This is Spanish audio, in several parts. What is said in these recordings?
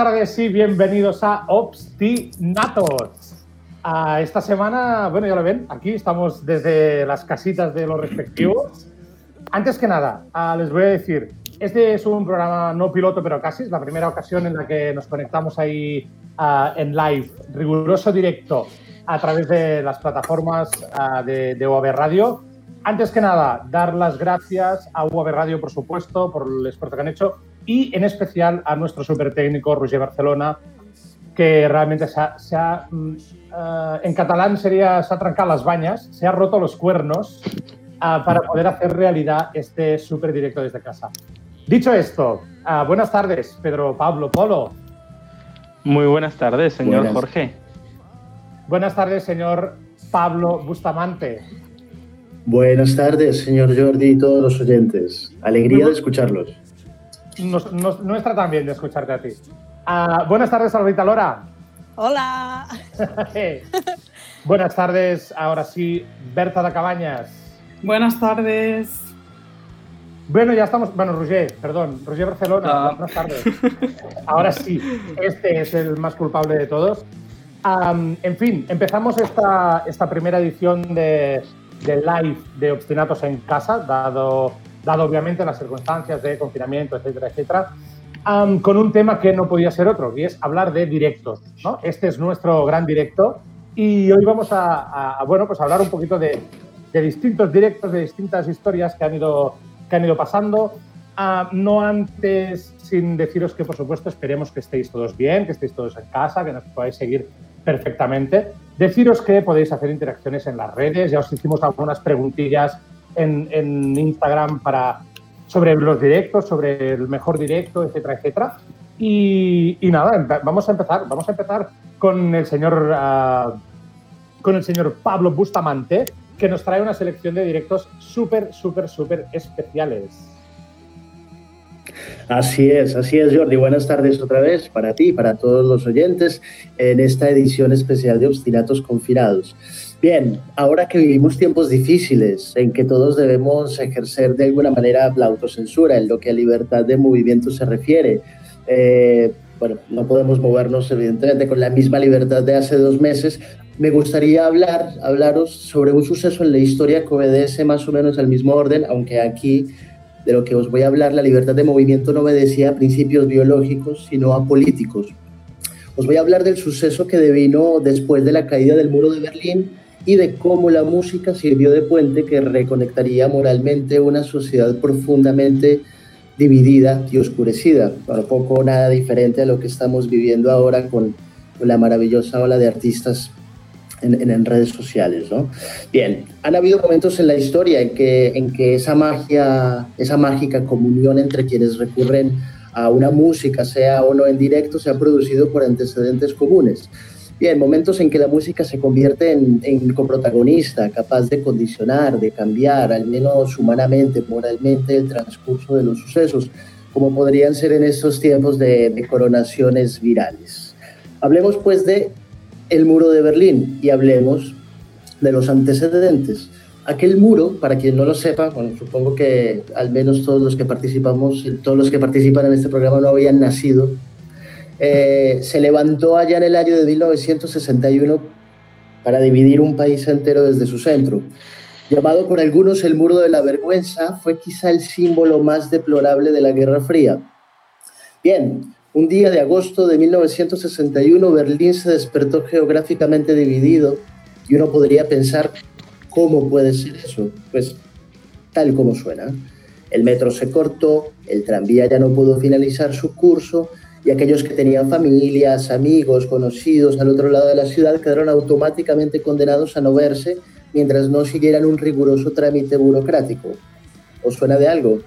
tardes y bienvenidos a Obstinatos. A esta semana, bueno, ya lo ven, aquí estamos desde las casitas de los respectivos. Antes que nada, ah, les voy a decir, este es un programa no piloto, pero casi, es la primera ocasión en la que nos conectamos ahí ah, en live, riguroso directo, a través de las plataformas ah, de, de UAB Radio. Antes que nada, dar las gracias a UAB Radio, por supuesto, por el esfuerzo que han hecho y en especial a nuestro super técnico Roger Barcelona, que realmente se ha, mm, eh, en catalán sería se ha trancado las bañas, se ha roto los cuernos uh, para poder hacer realidad este súper directo desde casa. Dicho esto, uh, buenas tardes, Pedro Pablo Polo. Muy buenas tardes, señor Buenas. Jorge. Buenas tardes, señor Pablo Bustamante. Buenas tardes, señor Jordi y todos los oyentes. Alegría de escucharlos. Nos, nos, no está tan bien de escucharte a ti. Uh, buenas tardes, Alrita Lora. Hola. buenas tardes, ahora sí, Berta de Cabañas. Buenas tardes. Bueno, ya estamos. Bueno, Roger, perdón, Roger Barcelona, Ah. buenas tardes. Ahora sí, este es el más culpable de todos. En fin, empezamos esta, esta primera edición de, de live de Obstinatos en Casa, dado, dado obviamente las circunstancias de confinamiento, etcétera, etcétera, am, con un tema que no podía ser otro, y es hablar de directos. ¿no? Este es nuestro gran directo y hoy vamos a, a- a, bueno, pues hablar un poquito de, de distintos directos, de distintas historias que han ido, que han ido pasando. Ah, no antes, sin deciros que, por supuesto, esperemos que estéis todos bien, que estéis todos en casa, que nos podáis seguir perfectamente. Deciros que podéis hacer interacciones en las redes. Ya os hicimos algunas preguntillas en, en Instagram para, sobre los directos, sobre el mejor directo, etcétera, etcétera. Y, y nada, vamos a empezar. Vamos a empezar con el señor, ah, con el señor Pablo Bustamante, que nos trae una selección de directos súper, súper, súper especiales. Así es, así es, Jordi. Buenas tardes otra vez para ti para todos los oyentes en esta edición especial de Obstinatos Confinados. Bien, ahora que vivimos tiempos difíciles en que todos debemos ejercer de alguna manera la autocensura en lo que a libertad de movimiento se refiere, eh, bueno, no podemos movernos evidentemente con la misma libertad de hace dos meses. Me gustaría hablar, hablaros sobre un suceso en la historia que obedece más o menos al mismo orden, aunque aquí de lo que os voy a hablar, la libertad de movimiento no obedecía a principios biológicos, sino a políticos. Os voy a hablar del suceso que devino después de la caída del muro de Berlín y de cómo la música sirvió de puente que reconectaría moralmente una sociedad profundamente dividida y oscurecida. Bueno, poco nada diferente a lo que estamos viviendo ahora con, la maravillosa ola de artistas en, redes sociales, ¿no? Bien, han habido momentos en la historia en que, en que esa magia, esa mágica comunión entre quienes recurren a una música, sea o no en directo, se ha producido por antecedentes comunes. Bien, momentos en que la música se convierte en, en coprotagonista, capaz de condicionar, de cambiar, al menos humanamente, moralmente, el transcurso de los sucesos, como podrían ser en estos tiempos de, de coronaciones virales. Hablemos pues de el muro de Berlín y hablemos de los antecedentes. Aquel muro, para quien no lo sepa, bueno, supongo que al menos todos los que participamos, todos los que participan en este programa no habían nacido, eh, se levantó allá en el año de 1961 para dividir un país entero desde su centro. Llamado por algunos el muro de la vergüenza, fue quizá el símbolo más deplorable de la Guerra Fría. Bien, un día de agosto de 1961, Berlín se despertó geográficamente dividido y uno podría pensar, ¿cómo puede ser eso? Pues tal como suena. El metro se cortó, el tranvía ya no pudo finalizar su curso y aquellos que tenían familias, amigos, conocidos al otro lado de la ciudad quedaron automáticamente condenados a no verse mientras no siguieran un riguroso trámite burocrático. ¿Os suena de algo?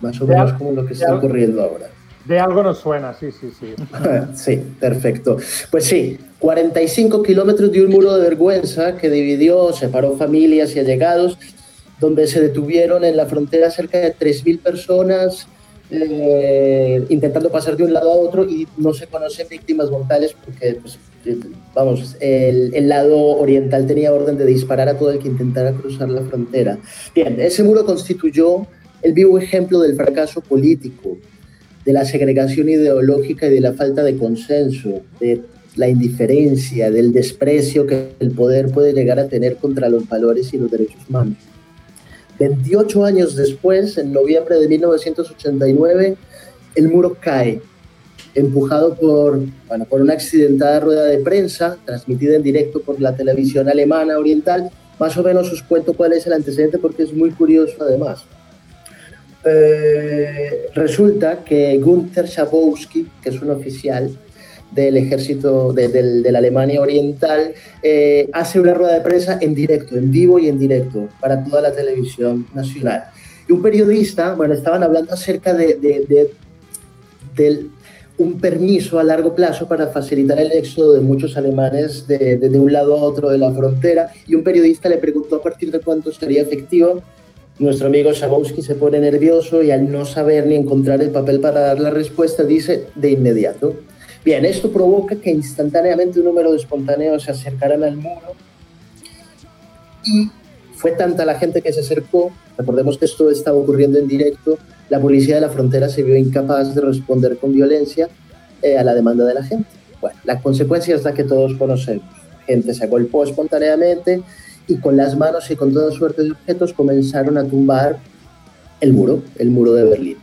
Más o menos como lo que está ocurriendo ahora. De algo nos suena, sí, sí, sí. sí, perfecto. Pues sí, 45 kilómetros de un muro de vergüenza que dividió, separó familias y allegados, donde se detuvieron en la frontera cerca de 3.000 personas eh, intentando pasar de un lado a otro y no se conocen víctimas mortales porque, pues, vamos, el, el, lado oriental tenía orden de disparar a todo el que intentara cruzar la frontera. Bien, ese muro constituyó el vivo ejemplo del fracaso político de la segregación ideológica y de la falta de consenso, de la indiferencia, del desprecio que el poder puede llegar a tener contra los valores y los derechos humanos. 28 años después, en noviembre de 1989, el muro cae, empujado por, bueno, por una accidentada rueda de prensa transmitida en directo por la televisión alemana oriental. Más o menos os cuento cuál es el antecedente porque es muy curioso además. Eh, resulta que Gunther Schabowski, que es un oficial del ejército de, la Alemania Oriental, eh, hace una rueda de prensa en directo, en vivo y en directo, para toda la televisión nacional. Y un periodista, bueno, estaban hablando acerca de, un permiso a largo plazo para facilitar el éxodo de muchos alemanes de, un lado a otro de la frontera y un periodista le preguntó a partir de cuánto sería efectivo nuestro amigo Schabowski se pone nervioso y al no saber ni encontrar el papel para dar la respuesta dice de inmediato. Bien, esto provoca que instantáneamente un número de espontáneos se acercaran al muro y fue tanta la gente que se acercó, recordemos que esto estaba ocurriendo en directo, la policía de la frontera se vio incapaz de responder con violencia eh, a la demanda de la gente. Bueno, la consecuencia es la que todos conocemos. Gente se agolpó espontáneamente, y con las manos y con toda suerte de objetos comenzaron a tumbar el muro, el muro de Berlín.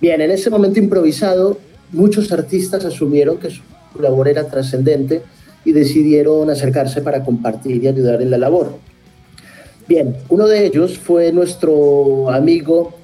Bien, en ese momento improvisado, muchos artistas asumieron que su labor era trascendente y decidieron acercarse para compartir y ayudar en la labor. Bien, uno de ellos fue nuestro amigo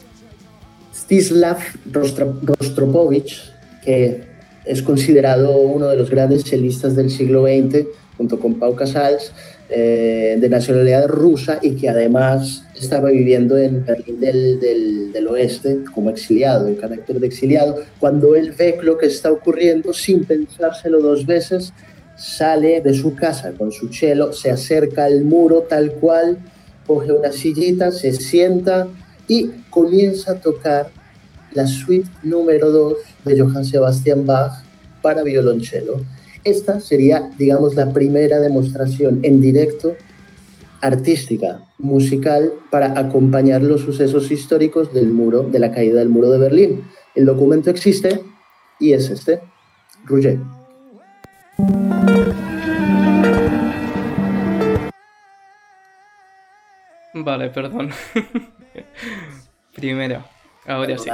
Stislav Rostropovich, que es considerado uno de los grandes celistas del siglo XX, junto con Pau Casals, eh, de nacionalidad rusa y que además estaba viviendo en Berlín del, del, del, oeste como exiliado, en carácter de exiliado. Cuando él ve lo que está ocurriendo, sin pensárselo dos veces, sale de su casa con su chelo, se acerca al muro tal cual, coge una sillita, se sienta y comienza a tocar la suite número 2 de Johann Sebastian Bach para violonchelo esta sería, digamos, la primera demostración en directo artística, musical, para acompañar los sucesos históricos del muro, de la caída del muro de Berlín. El documento existe y es este. Rouget. Vale, perdón. Primero, ahora sí.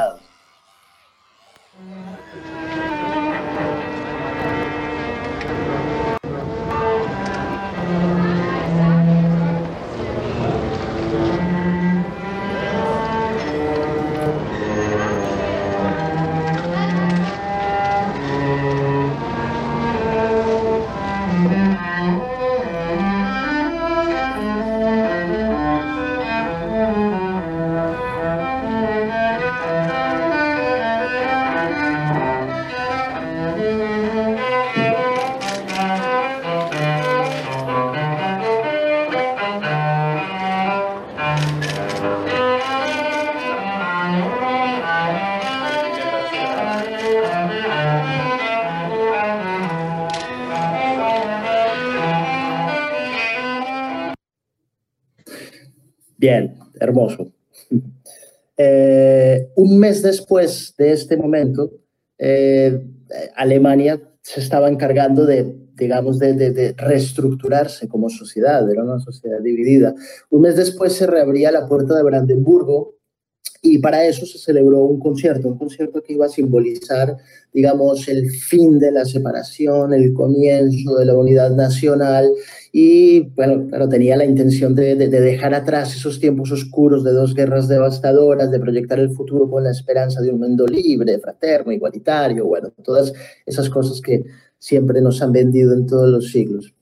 Después de este momento, eh, Alemania se estaba encargando de, digamos, de, de, reestructurarse como sociedad, era una sociedad dividida. Un mes después se reabría la puerta de Brandenburgo y para eso se celebró un concierto, un concierto que iba a simbolizar, digamos, el fin de la separación, el comienzo de la unidad nacional y bueno, claro, tenía la intención de, de, dejar atrás esos tiempos oscuros de dos guerras devastadoras, de proyectar el futuro con la esperanza de un mundo libre, fraterno, igualitario, bueno, todas esas cosas que siempre nos han vendido en todos los siglos.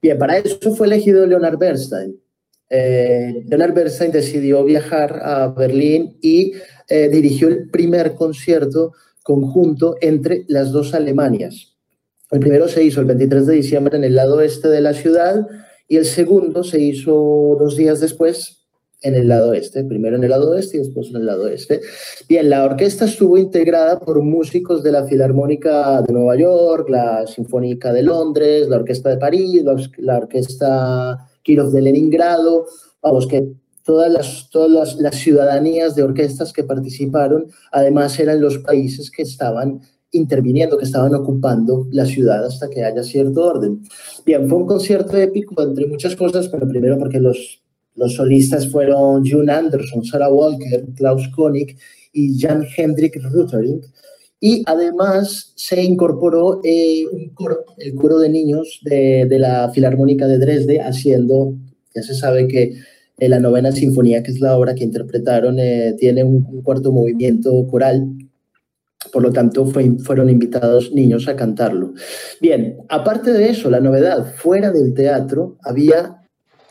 Bien, para eso fue elegido Leonard Bernstein. Eh, Leonard Bernstein decidió viajar a Berlín y eh, dirigió el primer concierto conjunto entre las dos Alemanias, el primero se hizo el 23 de diciembre en el lado este de la ciudad y el segundo se hizo dos días después en el lado este, primero en el lado oeste y después en el lado este. Bien, la orquesta estuvo integrada por músicos de la Filarmónica de Nueva York, la Sinfónica de Londres, la Orquesta de París, la, Orquesta Kirov de Leningrado, vamos, que todas las, todas las, ciudadanías de orquestas que participaron, además eran los países que estaban interviniendo, que estaban ocupando la ciudad hasta que haya cierto orden. Bien, fue un concierto épico entre muchas cosas, pero primero porque los, los solistas fueron June Anderson, Sarah Walker, Klaus Koenig y Jan Hendrik Ruttering. Y además se incorporó eh, un coro, el coro de niños de, de la Filarmónica de Dresde, haciendo, ya se sabe que eh, la novena sinfonía, que es la obra que interpretaron, eh, tiene un, cuarto movimiento coral, por lo tanto fueron invitados niños a cantarlo. Bien, aparte de eso, la novedad, fuera del teatro había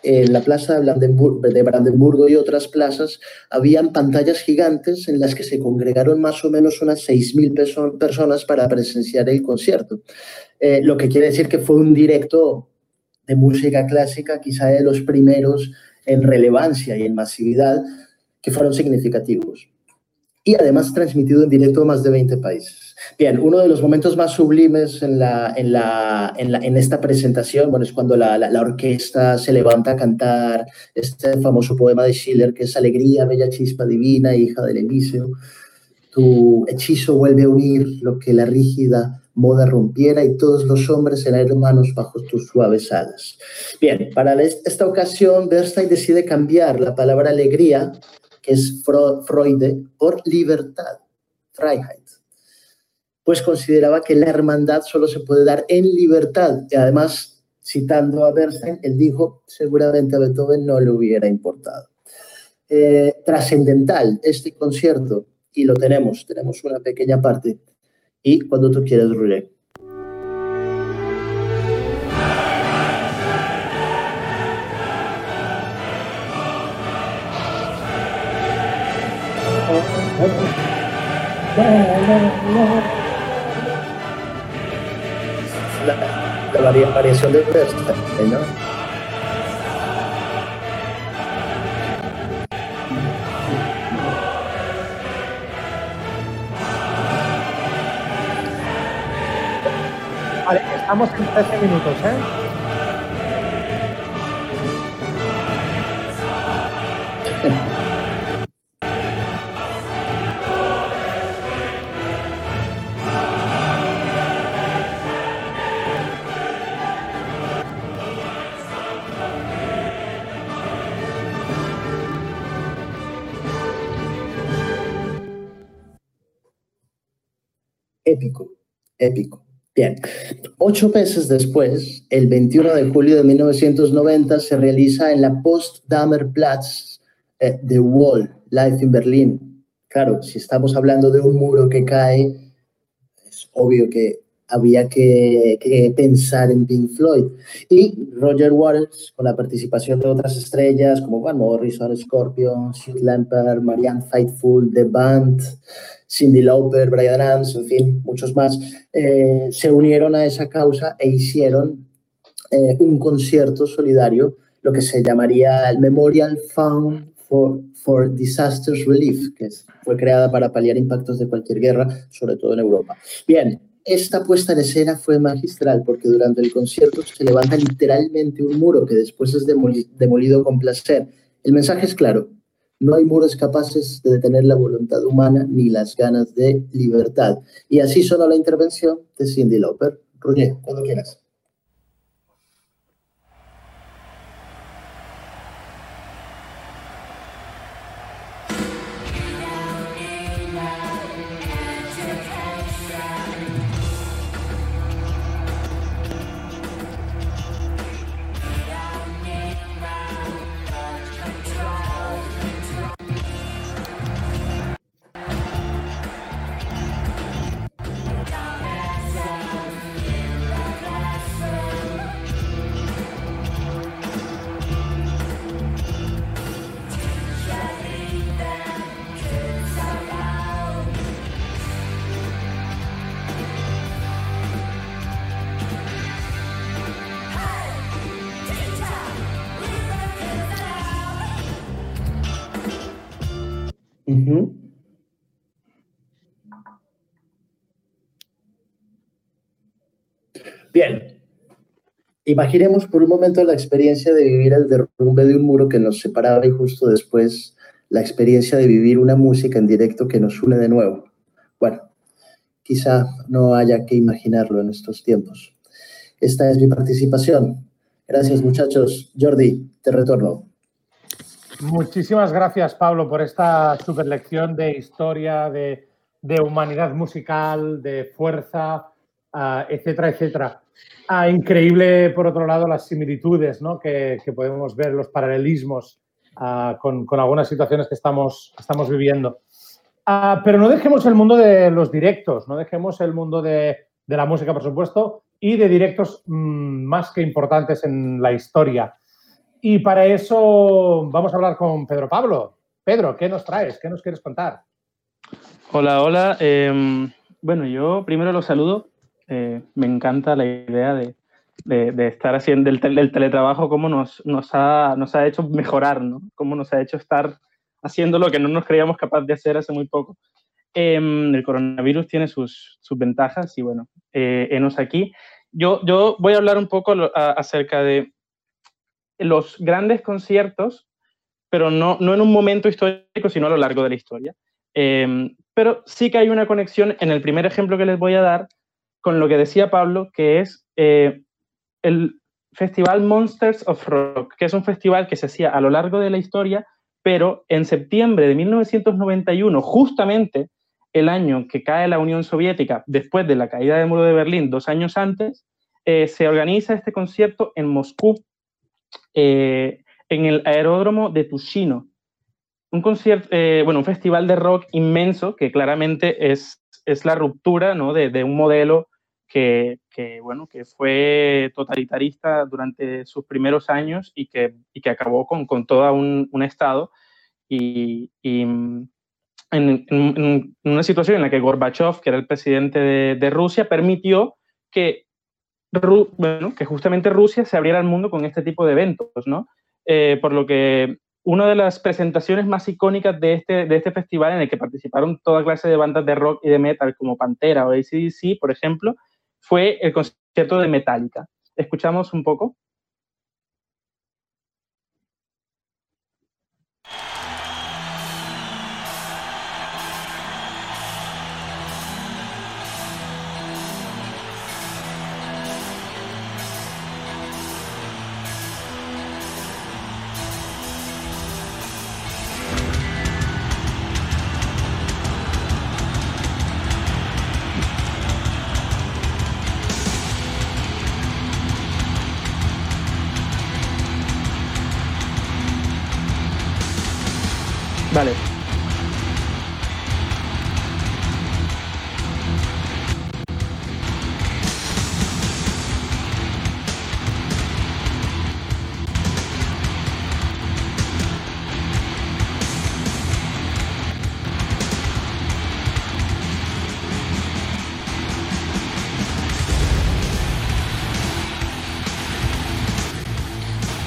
en la plaza de Brandenburgo, de Brandenburgo y otras plazas, habían pantallas gigantes en las que se congregaron más o menos unas 6.000 personas para presenciar el concierto. Eh, lo que quiere decir que fue un directo de música clásica, quizá de los primeros en relevancia y en masividad que fueron significativos. Y además transmitido en directo a más de 20 países. Bien, uno de los momentos más sublimes en, la, en, la, en, esta presentación, bueno, es cuando la, la, orquesta se levanta a cantar este famoso poema de Schiller, que es Alegría, bella chispa divina, hija del Elíseo. Tu hechizo vuelve a unir lo que la rígida moda rompiera y todos los hombres eran hermanos bajo tus suaves alas. Bien, para esta ocasión, Bernstein decide cambiar la palabra alegría, que es Freude, por libertad, Freiheit. Pues consideraba que la hermandad solo se puede dar en libertad. Y además, citando a Bernstein, él dijo, seguramente a Beethoven no le hubiera importado. Eh, trascendental este concierto, y lo tenemos, tenemos una pequeña parte y cuando tú quieras, Rulé. La, la variación de Verstappen, ¿no? Vale, estamos en 13 minutos, ¿eh? Épico. Bien, ocho meses después, el 21 de julio de 1990, se realiza en la Potsdamer Platz eh, The Wall, Live in Berlín. Claro, si estamos hablando de un muro que cae, es obvio que había que, pensar en Pink Floyd. Y Roger Waters, con la participación de otras estrellas como Van Morrison, Scorpion, Sid Lamper, Marianne Faithfull, The Band, Cindy Lauper, Brian Adams, en fin, muchos más, eh, se unieron a esa causa e hicieron eh, un concierto solidario, lo que se llamaría el Memorial Fund for, for Disasters Relief, que fue creada para paliar impactos de cualquier guerra, sobre todo en Europa. Bien, esta puesta en escena fue magistral porque durante el concierto se levanta literalmente un muro que después es demolido con placer. El mensaje es claro, no hay muros capaces de detener la voluntad humana ni las ganas de libertad. Y así sonó la intervención de Cindy Lauper. Roger, cuando quieras. Bien. Imaginemos por un momento la experiencia de vivir el derrumbe de un muro que nos separaba y justo después la experiencia de vivir una música en directo que nos une de nuevo. Bueno, quizá no haya que imaginarlo en estos tiempos. Esta es mi participación. Gracias muchachos. Jordi, te retorno. Muchísimas gracias Pablo por esta super lección de historia, de, humanidad musical, de fuerza, ah, etcétera, etcétera. Ah, increíble, por otro lado, las similitudes ¿no? que, podemos ver, los paralelismos ah, con, algunas situaciones que estamos, estamos viviendo. Ah, pero no dejemos el mundo de los directos, no dejemos el mundo de, la música, por supuesto, y de directos mm, más que importantes en la historia. Y para eso vamos a hablar con Pedro Pablo. Pedro, ¿qué nos traes? ¿Qué nos quieres contar? Hola, hola. Em, bueno, yo primero los saludo eh, me encanta la idea de, estar haciendo el, teletrabajo, cómo nos, nos, ha, nos ha hecho mejorar, ¿no? Cómo nos ha hecho estar haciendo lo que no nos creíamos capaz de hacer hace muy poco. Em, el coronavirus tiene sus, sus ventajas y bueno, eh, enos aquí. Yo, yo voy a hablar un poco acerca de los grandes conciertos, pero no, no en un momento histórico, sino a lo largo de la historia. Em, pero sí que hay una conexión en el primer ejemplo que les voy a dar con lo que decía Pablo, que es eh, el Festival Monsters of Rock, que es un festival que se hacía a lo largo de la historia, pero en septiembre de 1991, justamente el año que cae la Unión Soviética, después de la caída del muro de Berlín, dos años antes, eh, se organiza este concierto en Moscú, eh, en el aeródromo de Tushino. Un concierto, bueno, un festival de rock inmenso que claramente es, es la ruptura ¿no? de, de un modelo que, bueno, que fue totalitarista durante sus primeros años y que, que acabó con, con todo un, Estado. Y, mm, en, una situación en la que Gorbachev, que era el presidente de, Rusia, permitió que, bueno, que justamente Rusia se abriera al mundo con este tipo de eventos, ¿no? Eh, por lo que una de las presentaciones más icónicas de este, de este festival, en el que participaron toda clase de bandas de rock y de metal, como Pantera o ACDC, por ejemplo, fue el concierto de Metallica. ¿Escuchamos un poco? Vale.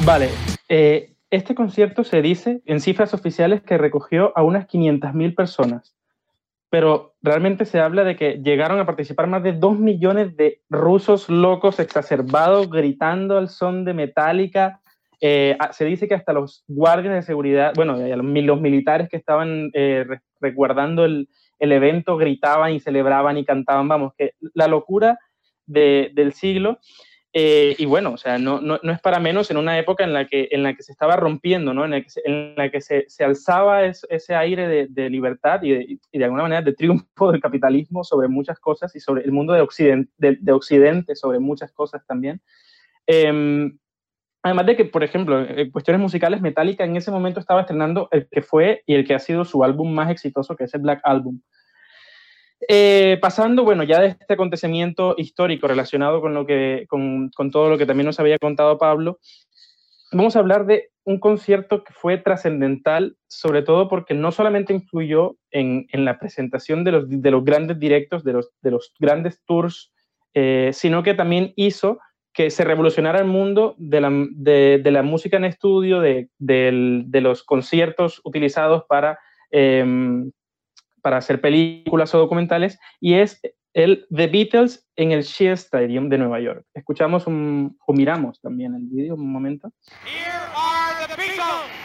Vale. Eh, este concierto se dice en cifras oficiales que recogió a unas 500.000 personas, pero realmente se habla de que llegaron a participar más de 2 millones de rusos locos, exacerbados, gritando al son de Metallica. Eh, se dice que hasta los guardias de seguridad, bueno, los, militares que estaban eh, resguardando el, evento gritaban y celebraban y cantaban, vamos, que la locura del siglo. Eh, y bueno, o sea, no, no, no, es para menos en una época en la que, en la que se estaba rompiendo, ¿no? en, la que se, en la que se, se alzaba ese aire de, de libertad y de, y de, alguna manera de triunfo del capitalismo sobre muchas cosas y sobre el mundo de Occidente, de, Occidente sobre muchas cosas también. Em, además de que, por ejemplo, en cuestiones musicales, Metallica en ese momento estaba estrenando el que fue y el que ha sido su álbum más exitoso, que es el Black Album. Eh, pasando, bueno, ya de este acontecimiento histórico relacionado con, lo que, con, con, todo lo que también nos había contado Pablo, vamos a hablar de un concierto que fue trascendental, sobre todo porque no solamente influyó en, en la presentación de los, de los, grandes directos, de los, de los grandes tours, eh, sino que también hizo que se revolucionara el mundo de la, de, la música en estudio, de, los conciertos utilizados para... Eh, para hacer películas o documentales, y es el The Beatles en el Shea Stadium de Nueva York. Escuchamos o miramos también el vídeo un momento. Here are the Beatles.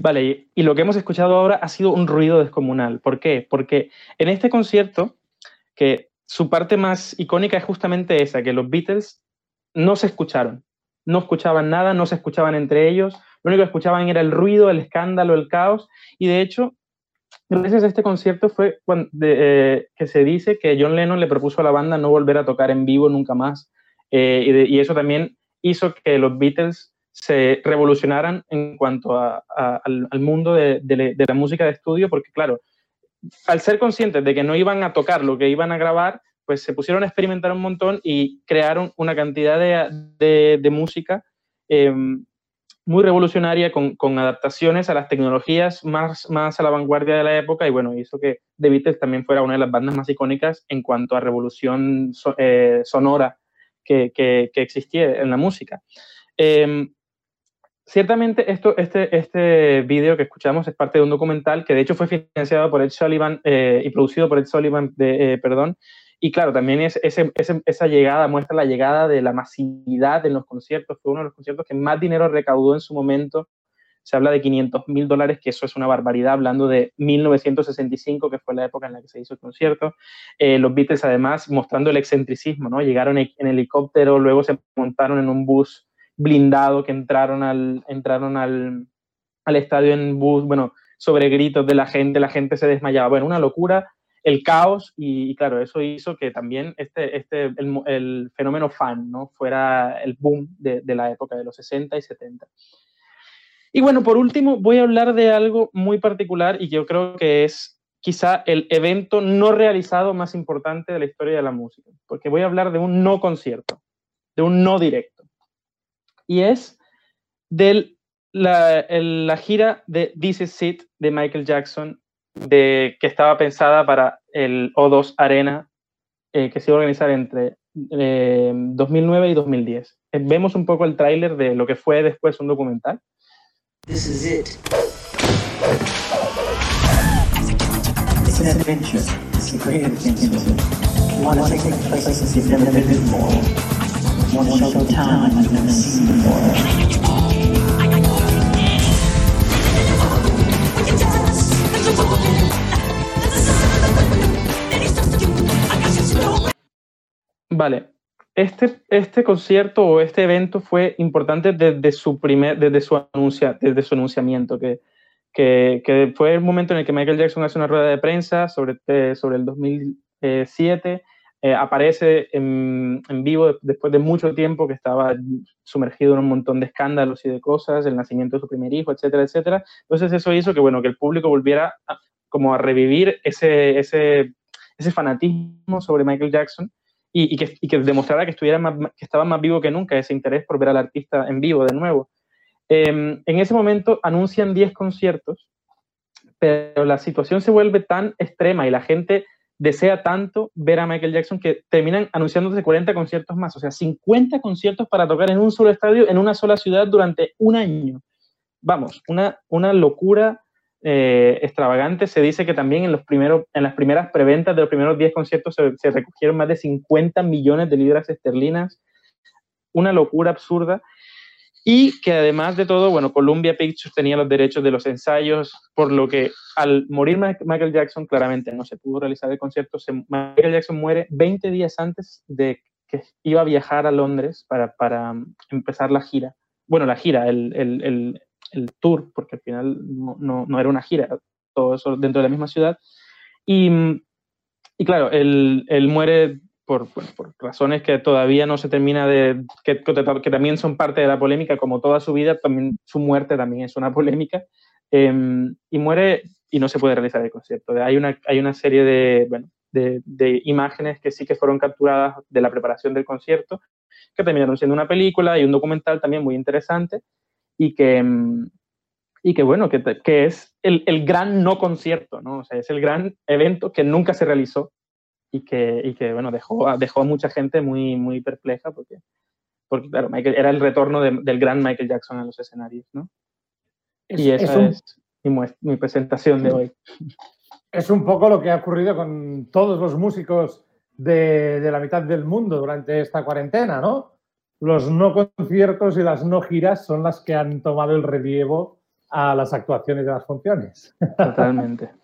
Vale, y, lo que hemos escuchado ahora ha sido un ruido descomunal. ¿Por qué? Porque en este concierto, que su parte más icónica es justamente esa, que los Beatles no se escucharon, no escuchaban nada, no se escuchaban entre ellos, lo único que escuchaban era el ruido, el escándalo, el caos, y de hecho, gracias a este concierto fue cuando, eh, que se dice que John Lennon le propuso a la banda no volver a tocar en vivo nunca más, eh, y eso también hizo que los Beatles se revolucionaran en cuanto al, mundo de, la música de estudio, porque claro, al ser conscientes de que no iban a tocar lo que iban a grabar, pues se pusieron a experimentar un montón y crearon una cantidad de, música eh, muy revolucionaria con, adaptaciones a las tecnologías más, a la vanguardia de la época y bueno, hizo que The Beatles también fuera una de las bandas más icónicas en cuanto a revolución eh, sonora que, existía en la música. Eh, ciertamente esto, este, este vídeo que escuchamos es parte de un documental que de hecho fue financiado por Ed Sullivan eh, y producido por Ed Sullivan, de, eh, perdón, y claro, también es, esa llegada muestra la llegada de la masividad en los conciertos, fue uno de los conciertos que más dinero recaudó en su momento, se habla de 500 mil dólares, que eso es una barbaridad, hablando de 1965, que fue la época en la que se hizo el concierto. Eh, los Beatles, además, mostrando el excentricismo, ¿no? Llegaron en helicóptero, luego se montaron en un bus blindado que entraron al, entraron al, al estadio en bus, bueno, sobre gritos de la gente, la gente se desmayaba. Bueno, una locura, el caos y, claro, eso hizo que también este, este, el, el, fenómeno fan, ¿no? Fuera el boom de, de la época de los 60 y 70. Y bueno, por último, voy a hablar de algo muy particular y yo creo que es quizá el evento no realizado más importante de la historia de la música, porque voy a hablar de un no concierto, de un no directo y es de la, gira de This Is It de Michael Jackson, de, que estaba pensada para el O2 Arena, eh, que se iba a organizar entre eh, 2009 y 2010. Eh, vemos un poco el tráiler de lo que fue después un documental. This is it. It's an adventure. It's a great adventure. You want to take places you've never been before. Vale, este, este concierto o este evento fue importante desde su primer, desde su anuncia, desde su anunciamiento, que, que, que, fue el momento en el que Michael Jackson hace una rueda de prensa sobre, eh, sobre el 2007 eh, aparece en, en, vivo después de mucho tiempo que estaba sumergido en un montón de escándalos y de cosas, el nacimiento de su primer hijo, etcétera, etcétera. Entonces eso hizo que, bueno, que el público volviera a, como a revivir ese, ese, ese fanatismo sobre Michael Jackson y, y, que, y que, demostrara que, estuviera más, que estaba más vivo que nunca, ese interés por ver al artista en vivo de nuevo. Eh, en ese momento anuncian 10 conciertos, pero la situación se vuelve tan extrema y la gente desea tanto ver a Michael Jackson que terminan anunciándose 40 conciertos más, o sea, 50 conciertos para tocar en un solo estadio, en una sola ciudad durante un año. Vamos, una, una locura eh, extravagante. Se dice que también en, los primeros, en las primeras preventas de los primeros 10 conciertos se, se recogieron más de 50 millones de libras esterlinas. Una locura absurda. Y que además de todo, bueno, Columbia Pictures tenía los derechos de los ensayos, por lo que al morir Michael Jackson, claramente no se pudo realizar el concierto. Michael Jackson muere 20 días antes de que iba a viajar a Londres para, para empezar la gira. Bueno, la gira, el, el, el, el tour, porque al final no, no, no, era una gira, todo eso dentro de la misma ciudad. Y, y claro, él, él muere por, por, razones que todavía no se termina de, que, que, también son parte de la polémica, como toda su vida, también su muerte también es una polémica. Eh, y muere y no se puede realizar el concierto. Hay una, hay una serie de, bueno, de, de, imágenes que sí que fueron capturadas de la preparación del concierto, que terminaron siendo una película y un documental también muy interesante y que, y que bueno, que, que es el, el, gran no concierto, ¿no? O sea, es el gran evento que nunca se realizó y que, y que bueno, dejó, dejó a mucha gente muy, muy perpleja porque, porque claro, Michael, era el retorno de, del gran Michael Jackson a los escenarios, ¿no? Es, y esa es, un... es mi, mi presentación de hoy. Es un poco lo que ha ocurrido con todos los músicos de, de, la mitad del mundo durante esta cuarentena, ¿no? Los no conciertos y las no giras son las que han tomado el relievo a las actuaciones de las funciones. Totalmente.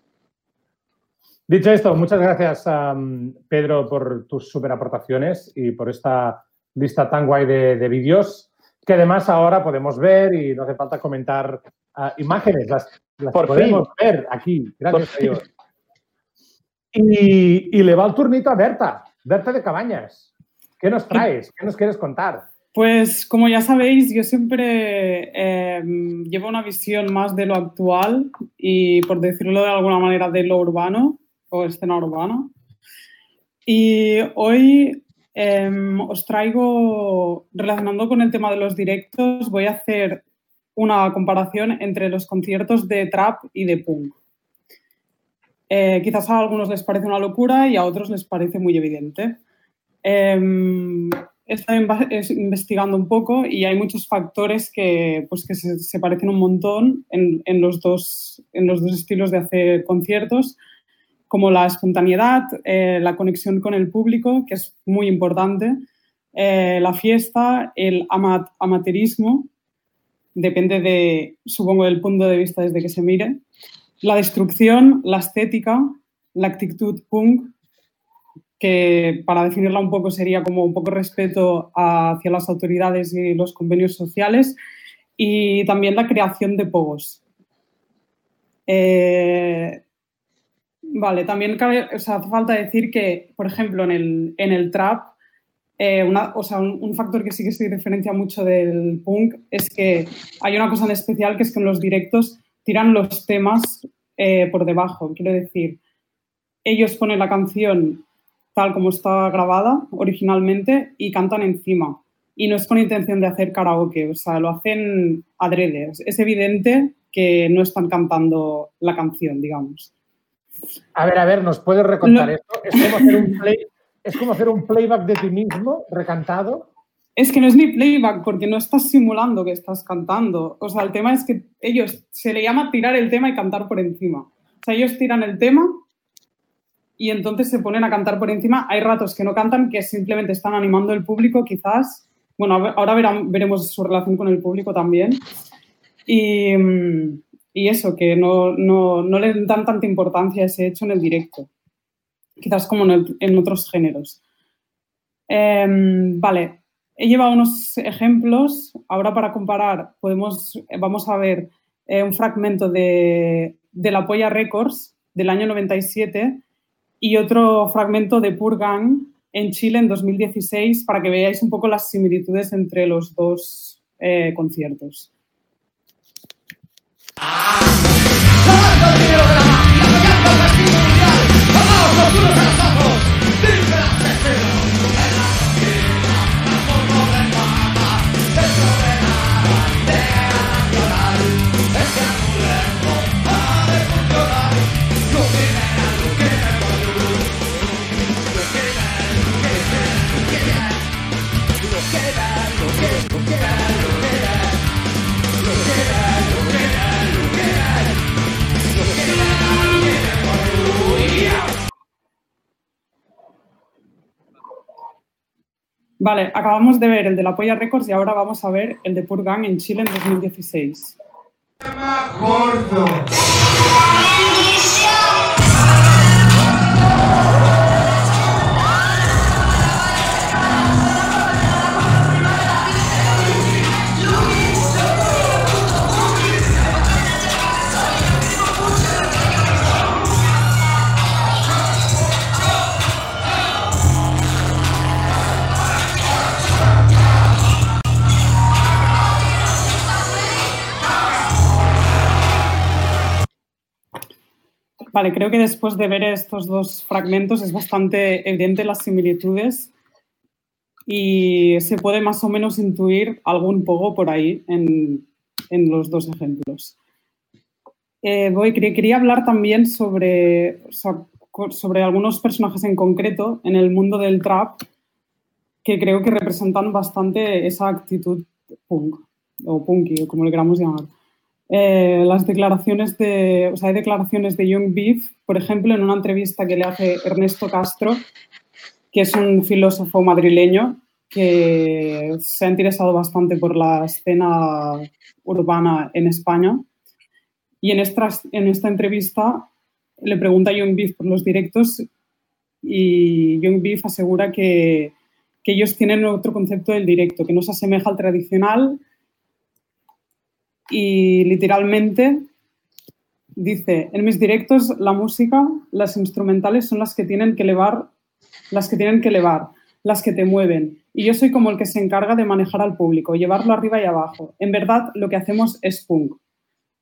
Dicho esto, muchas gracias, um, Pedro, por tus super aportaciones y por esta lista tan guay de, de vídeos que además ahora podemos ver y no hace falta comentar uh, imágenes, las, las por podemos fin. ver aquí, gracias por a Dios. Y, y, le va el turnito a Berta, Berta de Cabañas. ¿Qué nos traes? ¿Qué nos quieres contar? Pues como ya sabéis, yo siempre eh, llevo una visión más de lo actual y, por decirlo de alguna manera, de lo urbano o escena urbana. Y hoy eh, os traigo, relacionando con el tema de los directos, voy a hacer una comparación entre los conciertos de trap y de punk. Eh, quizás a algunos les parece una locura y a otros les parece muy evidente. Eh, he estado investigando un poco y hay muchos factores que, pues, que se, se parecen un montón en, en, los dos, en los dos estilos de hacer conciertos, como la espontaneidad, eh, la conexión con el público, que es muy importante, eh, la fiesta, el amat amateurismo, depende de, supongo, del punto de vista desde que se mire, la destrucción, la estética, la actitud punk, que para definirla un poco sería como un poco respeto hacia las autoridades y los convenios sociales, y también la creación de pogos. Eh, vale, también cabe, hace falta decir que, por ejemplo, en el, en el trap, eh, o sea, un, un, factor que sí que se diferencia mucho del punk es que hay una cosa en especial que es que en los directos tiran los temas eh, por debajo. Quiero decir, ellos ponen la canción tal como está grabada originalmente y cantan encima. Y no es con intención de hacer karaoke, o sea, lo hacen adrede. Es evidente que no están cantando la canción, digamos. A ver, a ver, ¿nos puedes recontar no. esto? ¿Es como, hacer un play, ¿Es como hacer un playback de ti mismo, recantado? Es que no es ni playback, porque no estás simulando que estás cantando. O sea, el tema es que ellos se le llama tirar el tema y cantar por encima. O sea, ellos tiran el tema y entonces se ponen a cantar por encima. Hay ratos que no cantan, que simplemente están animando el público, quizás. Bueno, ahora verán, veremos su relación con el público también. Y, y eso, que no, no, no, le dan tanta importancia a ese hecho en el directo. Quizás como en, otros géneros. Eh, vale, he llevado unos ejemplos. Ahora para comparar, podemos, vamos a ver eh, un fragmento de, de La Polla Records del año 97 y otro fragmento de Purgang en Chile en 2016 para que veáis un poco las similitudes entre los dos eh, conciertos. ¡Ah! ¡Lavando el dinero de la mafia, apoyando la criminalidad! ¡Vamos, los duros a la Vale, acabamos de ver el de la Polla Records y ahora vamos a ver el de Purgang en Chile en 2016. Gordo. Vale, creo que después de ver estos dos fragmentos es bastante evidente las similitudes y se puede más o menos intuir algún poco por ahí en, en los dos ejemplos. Eh, voy, quería hablar también sobre, sobre algunos personajes en concreto en el mundo del trap que creo que representan bastante esa actitud punk o punky, como le queramos llamar. Eh, las declaraciones de, o sea, hay declaraciones de Young Beef, por ejemplo, en una entrevista que le hace Ernesto Castro, que es un filósofo madrileño que se ha interesado bastante por la escena urbana en España. Y en esta, en esta entrevista le pregunta a Young Beef por los directos y Young Beef asegura que que ellos tienen otro concepto del directo, que no se asemeja al tradicional y literalmente dice, en mis directos la música, las instrumentales son las que tienen que elevar, las que tienen que elevar, las que te mueven. Y yo soy como el que se encarga de manejar al público, llevarlo arriba y abajo. En verdad, lo que hacemos es punk.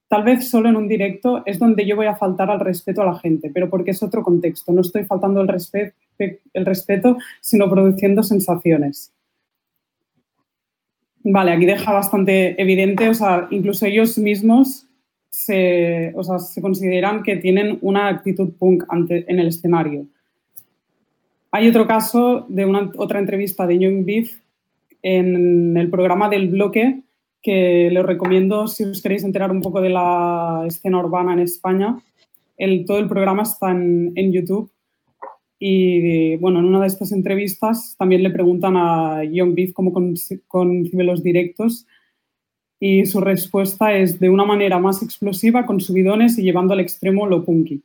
Tal vez solo en un directo es donde yo voy a faltar al respeto a la gente, pero porque es otro contexto. No estoy faltando el, el respeto, sino produciendo sensaciones. Vale, aquí deja bastante evidente, o sea, incluso ellos mismos se, se consideran que tienen una actitud punk en el escenario. Hay otro caso de una, otra entrevista de Young Beef en el programa del bloque que les recomiendo si os queréis enterar un poco de la escena urbana en España. El, todo el programa está en YouTube y bueno, en una de estas entrevistas también le preguntan a Young Beef cómo concibe los directos y su respuesta es de una manera más explosiva, con subidones y llevando al extremo lo punky.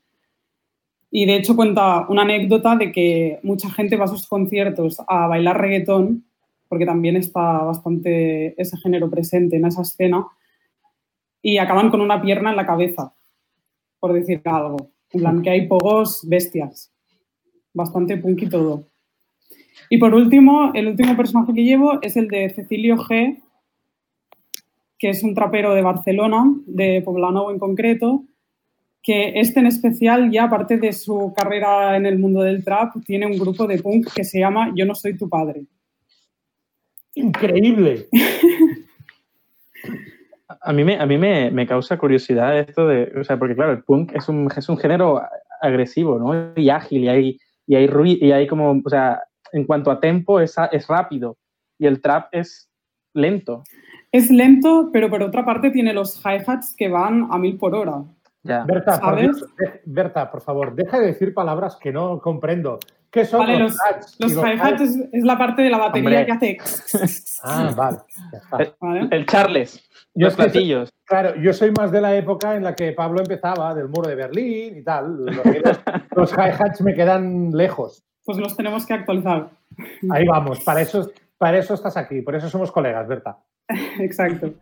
Y de hecho cuenta una anécdota de que mucha gente va a sus conciertos a bailar reggaetón, porque también está bastante ese género presente en esa escena, y acaban con una pierna en la cabeza, por decir algo. En plan, que hay pogos bestias bastante punk y todo. Y por último, el último personaje que llevo es el de Cecilio G, que es un trapero de Barcelona, de Poblano en concreto, que este en especial, ya aparte de su carrera en el mundo del trap, tiene un grupo de punk que se llama Yo no soy tu padre. Increíble. a mí, me, a mí me, causa curiosidad esto de, o sea, porque claro, el punk es un, es un género agresivo, ¿no? Y ágil, y hay y hay, y hay como, o sea, en cuanto a tempo es, es rápido y el trap es lento. Es lento, pero por otra parte tiene los hi-hats que van a mil por hora. Berta, por Berta, por favor, deja de decir palabras que no comprendo. ¿Qué son los, hats? Los hi-hats es, la parte de la batería que hace. ah, vale. El, Charles. los platillos. Claro, yo soy más de la época en la que Pablo empezaba, del muro de Berlín y tal. Los, hi-hats me quedan lejos. Pues los tenemos que actualizar. Ahí vamos, para eso, para eso estás aquí, por eso somos colegas, Berta. Exacto.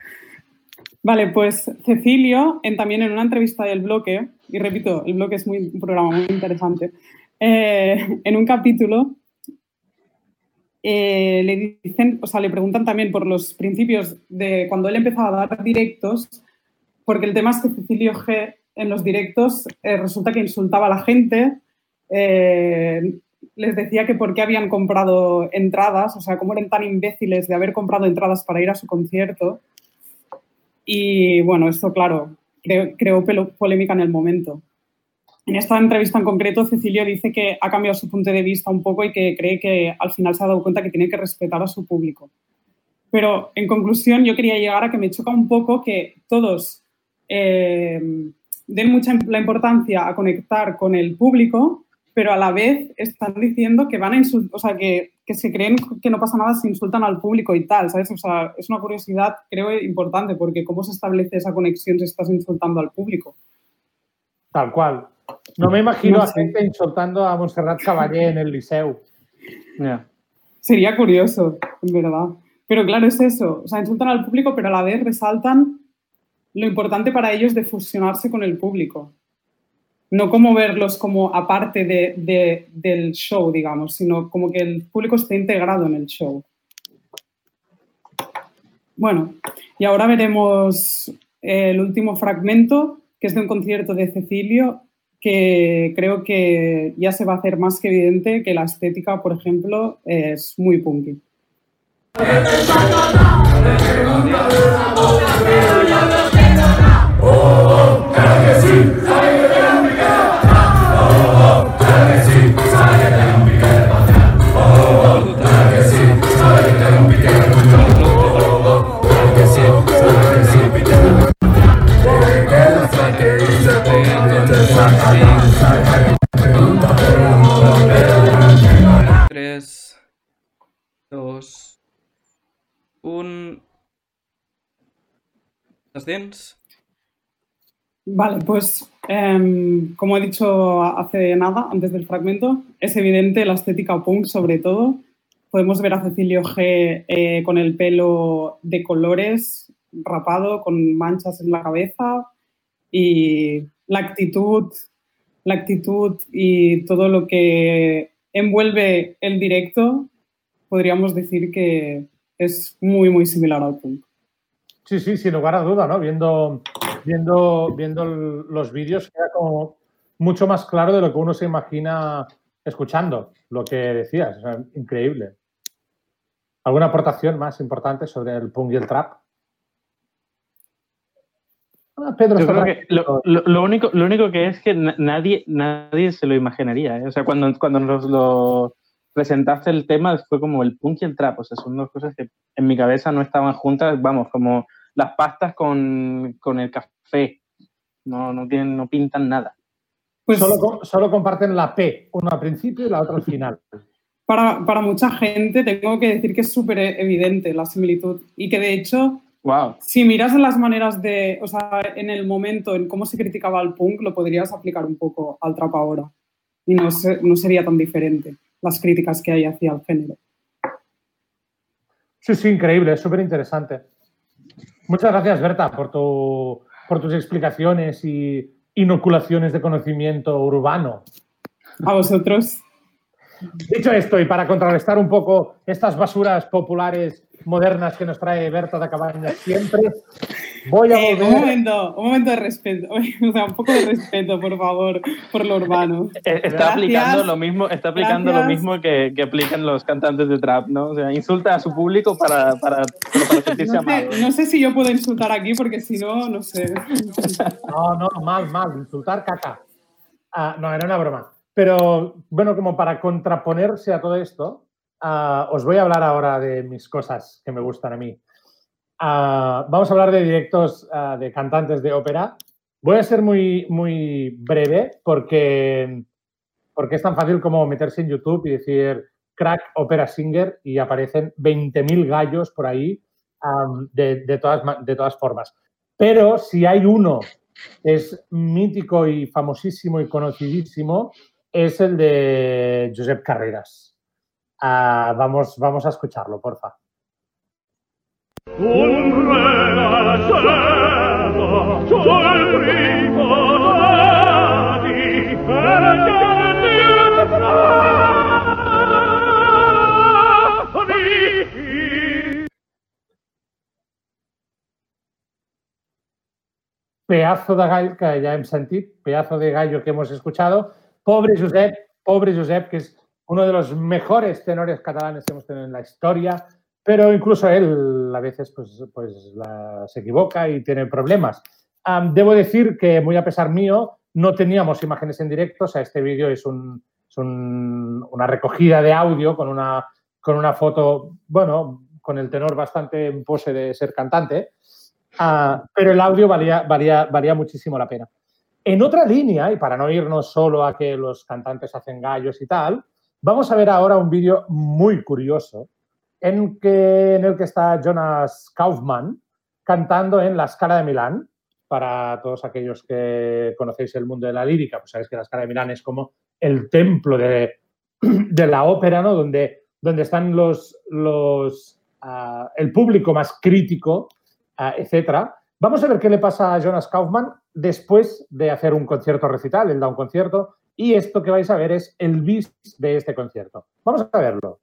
Vale, pues Cecilio, en, también en una entrevista del bloque, y repito, el bloque es muy, un programa muy interesante, eh, en un capítulo eh, le dicen, o sea, le preguntan también por los principios de cuando él empezaba a dar directos, porque el tema es que Cecilio G en los directos eh, resulta que insultaba a la gente, les decía que por qué habían comprado entradas, o sea, cómo eran tan imbéciles de haber comprado entradas para ir a su concierto. Y bueno, esto, claro, creó polémica en el momento. En esta entrevista en concreto, Cecilio dice que ha cambiado su punto de vista un poco y que cree que al final se ha dado cuenta que tiene que respetar a su público. Pero en conclusión, yo quería llegar a que me choca un poco que todos eh, den mucha la importancia a conectar con el público, pero a la vez están diciendo que van a insultar, o sea, que, que, se creen que no pasa nada si insultan al público y tal, ¿sabes? O sea, es una curiosidad, creo, importante, porque ¿cómo se establece esa conexión si estás insultando al público? Tal cual. No me imagino a gente insultando a Montserrat Caballé en el liceo. Sería curioso, en verdad. Pero claro, es eso. O sea, insultan al público, pero a la vez resaltan lo importante para ellos de fusionarse con el público. No como verlos como aparte del show, digamos, sino como que el público esté integrado en el show. Bueno, y ahora veremos el último fragmento, que es de un concierto de Cecilio que creo que ya se va a hacer más que evidente que la estética, por ejemplo, es muy punky. Tres, Vale, pues em, como he dicho hace nada, antes del fragmento, es evidente la estética punk sobre todo. Podemos ver a Cecilio G eh, con el pelo de colores, rapado, con manchas en la cabeza y la actitud, la actitud y todo lo que envuelve el directo, podríamos decir que es muy, muy similar al punk. Sí, sí, sin lugar a duda, ¿no? Viendo, viendo, viendo los vídeos queda como mucho más claro de lo que uno se imagina escuchando lo que decías. O sea, increíble. ¿Alguna aportación más importante sobre el punk y el trap? Ah, Pedro Yo está creo que lo, tranquilo. lo- lo único, lo único que es que na- nadie, nadie se lo imaginaría. ¿eh? O sea, cuando, cuando nos lo presentaste el tema fue como el punk y el trap. O sea, son dos cosas que en mi cabeza no estaban juntas, vamos, como las pastas con, con el café. No, no, tienen, no pintan nada. Pues Solo, solo comparten la P, uno al principio y la otra al final. para, para mucha gente tengo que decir que es súper evidente la similitud y que de hecho Wow. Si miras en las maneras de, o sea, en el momento, en cómo se criticaba al punk, lo podrías aplicar un poco al trap ahora. Y no, se- no sería tan diferente las críticas que hay hacia el género. Sí, sí, increíble, es súper interesante. Muchas gracias, Berta, por, tu, por tus explicaciones y inoculaciones de conocimiento urbano. A vosotros. Dicho esto, y para contrarrestar un poco estas basuras populares modernas que nos trae Berta de Cabañas siempre, voy a Eh, un volver... momento, un momento de respeto. O sea, un poco de respeto, por favor, por lo urbano. Eh, Está Gracias. aplicando lo mismo, está aplicando lo mismo que, que aplican los cantantes de trap, ¿no? O sea, insulta a su público para, para, para sentirse No amado. sé, no sé si yo puedo insultar aquí porque si no, no sé. No, no, mal, mal, insultar caca. Ah, no, era una broma. Pero bueno, como para contraponerse a todo esto, ah, os voy a hablar ahora de mis cosas que me gustan a mí. Ah, vamos a hablar de directos ah, de cantantes de ópera. Voy a ser muy, muy breve porque, porque es tan fácil como meterse en YouTube y decir crack opera singer y aparecen 20.000 gallos por ahí de, de todas, de todas formas. Pero si hay uno que es mítico y famosísimo y conocidísimo, es el de Josep Carreras. Ah, vamos, vamos a escucharlo, porfa. Pedazo de gallo que ya hem sentit, pedazo de gallo que hemos escuchado. Pobre Josep, pobre Josep, que es uno de los mejores tenores catalanes que hemos tenido en la historia, pero incluso él a veces pues, pues la- se equivoca y tiene problemas. Am, debo decir que, muy a pesar mío, no teníamos imágenes en directo, o sea, este vídeo es, un- es un- una recogida de audio con una, con una foto, bueno, con el tenor bastante en pose de ser cantante, Ah, pero el audio valía, valía, valía muchísimo la pena. En otra línea, y para no irnos solo a que los cantantes hacen gallos y tal, vamos a ver ahora un vídeo muy curioso en, el que está Jonas Kaufmann cantando en La Scala de Milán. Para todos aquellos que conocéis el mundo de la lírica, pues sabéis que La Scala de Milán es como el templo de, de la ópera, ¿no? Donde, donde están los, los, ah, el público más crítico ah, etcétera. Vamos a ver qué le pasa a Jonas Kaufmann después de hacer un concierto recital. Él da un concierto y esto que vais a ver es el bis de este concierto. Vamos a verlo.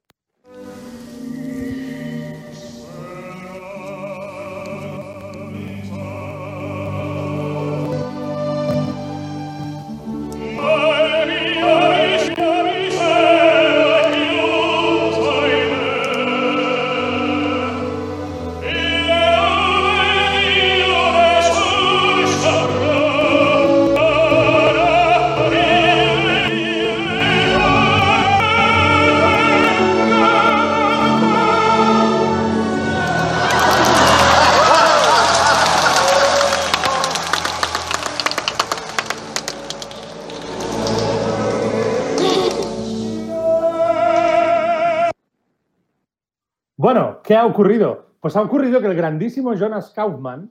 ¿Qué ha ocurrido? Pues ha ocurrido que el grandísimo Jonas Kaufman,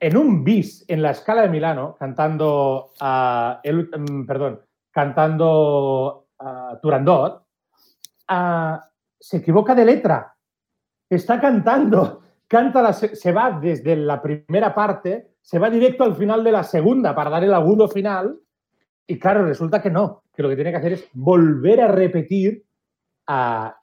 en un bis en la escala de Milano, cantando, mm, perdón, cantando a Turandot, ah, se equivoca de letra. Está cantando, canta se, va desde la primera parte, se va directo al final de la segunda para dar el agudo final. Y claro, resulta que no, que lo que tiene que hacer es volver a repetir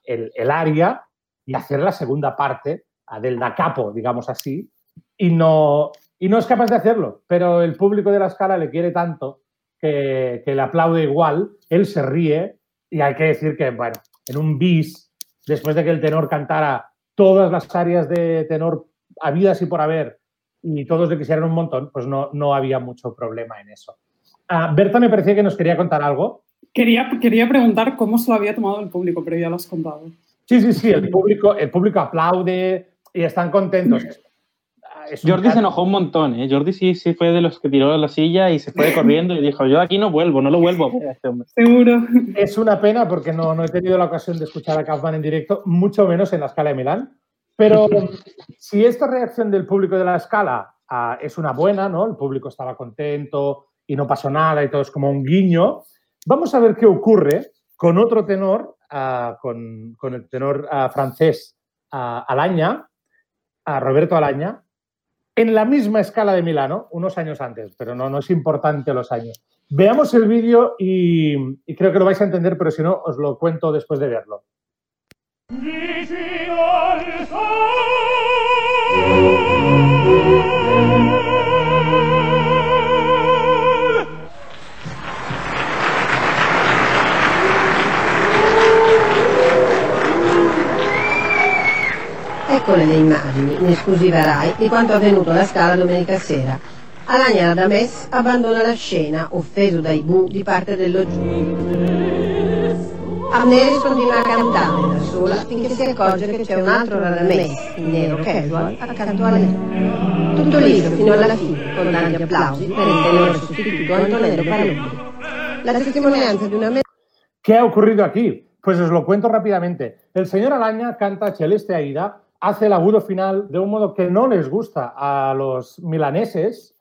el, el aria y hacer la segunda parte ah, del da capo, digamos así, y no, y no es capaz de hacerlo, pero el público de la escala le quiere tanto que, que le aplaude igual, él se ríe y hay que decir que, bueno, en un bis, después de que el tenor cantara todas las áreas de tenor habidas y por haber y todos le quisieran un montón, pues no, no había mucho problema en eso. Ah, Berta me parecía que nos quería contar algo. Quería, quería preguntar cómo se lo había tomado el público, pero ya lo has contado. Sí, sí, sí, el público, el público aplaude y están contentos. Es un Jordi se enojó un montón, ¿eh? Jordi sí, sí fue de los que tiró la silla y se fue corriendo y dijo, yo aquí no vuelvo, no lo vuelvo a ver a este hombre. Seguro. Es una pena porque no, no he tenido la ocasión de escuchar a Kaufman en directo, mucho menos en la escala de Milán. Pero si esta reacción del público de la escala ah, es una buena, ¿no? El público estaba contento y no pasó nada y todo es como un guiño, vamos a ver qué ocurre con otro tenor, con, el tenor francés Alaña, a Roberto Alaña, en la misma escala de Milano, unos años antes, pero no, no es importante los años. Veamos el vídeo y, y creo que lo vais a entender, pero si no, os lo cuento después de verlo. Eccole le immagini, in esclusiva RAI, di quanto avvenuto alla Scala domenica sera. Alagna Dames abbandona la scena, offeso dai bu di parte dello Amneris continua a cantare da sola finché si accorge che c'è un altro Radames, in nero casual, accanto a lei. Tutto liscio fino alla fine, con tanti applausi per il tenore sostituto Antonello Palumbi. La testimonianza di una me- ¿Qué ha ocurrido aquí? Pues os lo cuento rápidamente. El señor Alaña canta Celeste Aida, hace el agudo final de un modo que no les gusta a los milaneses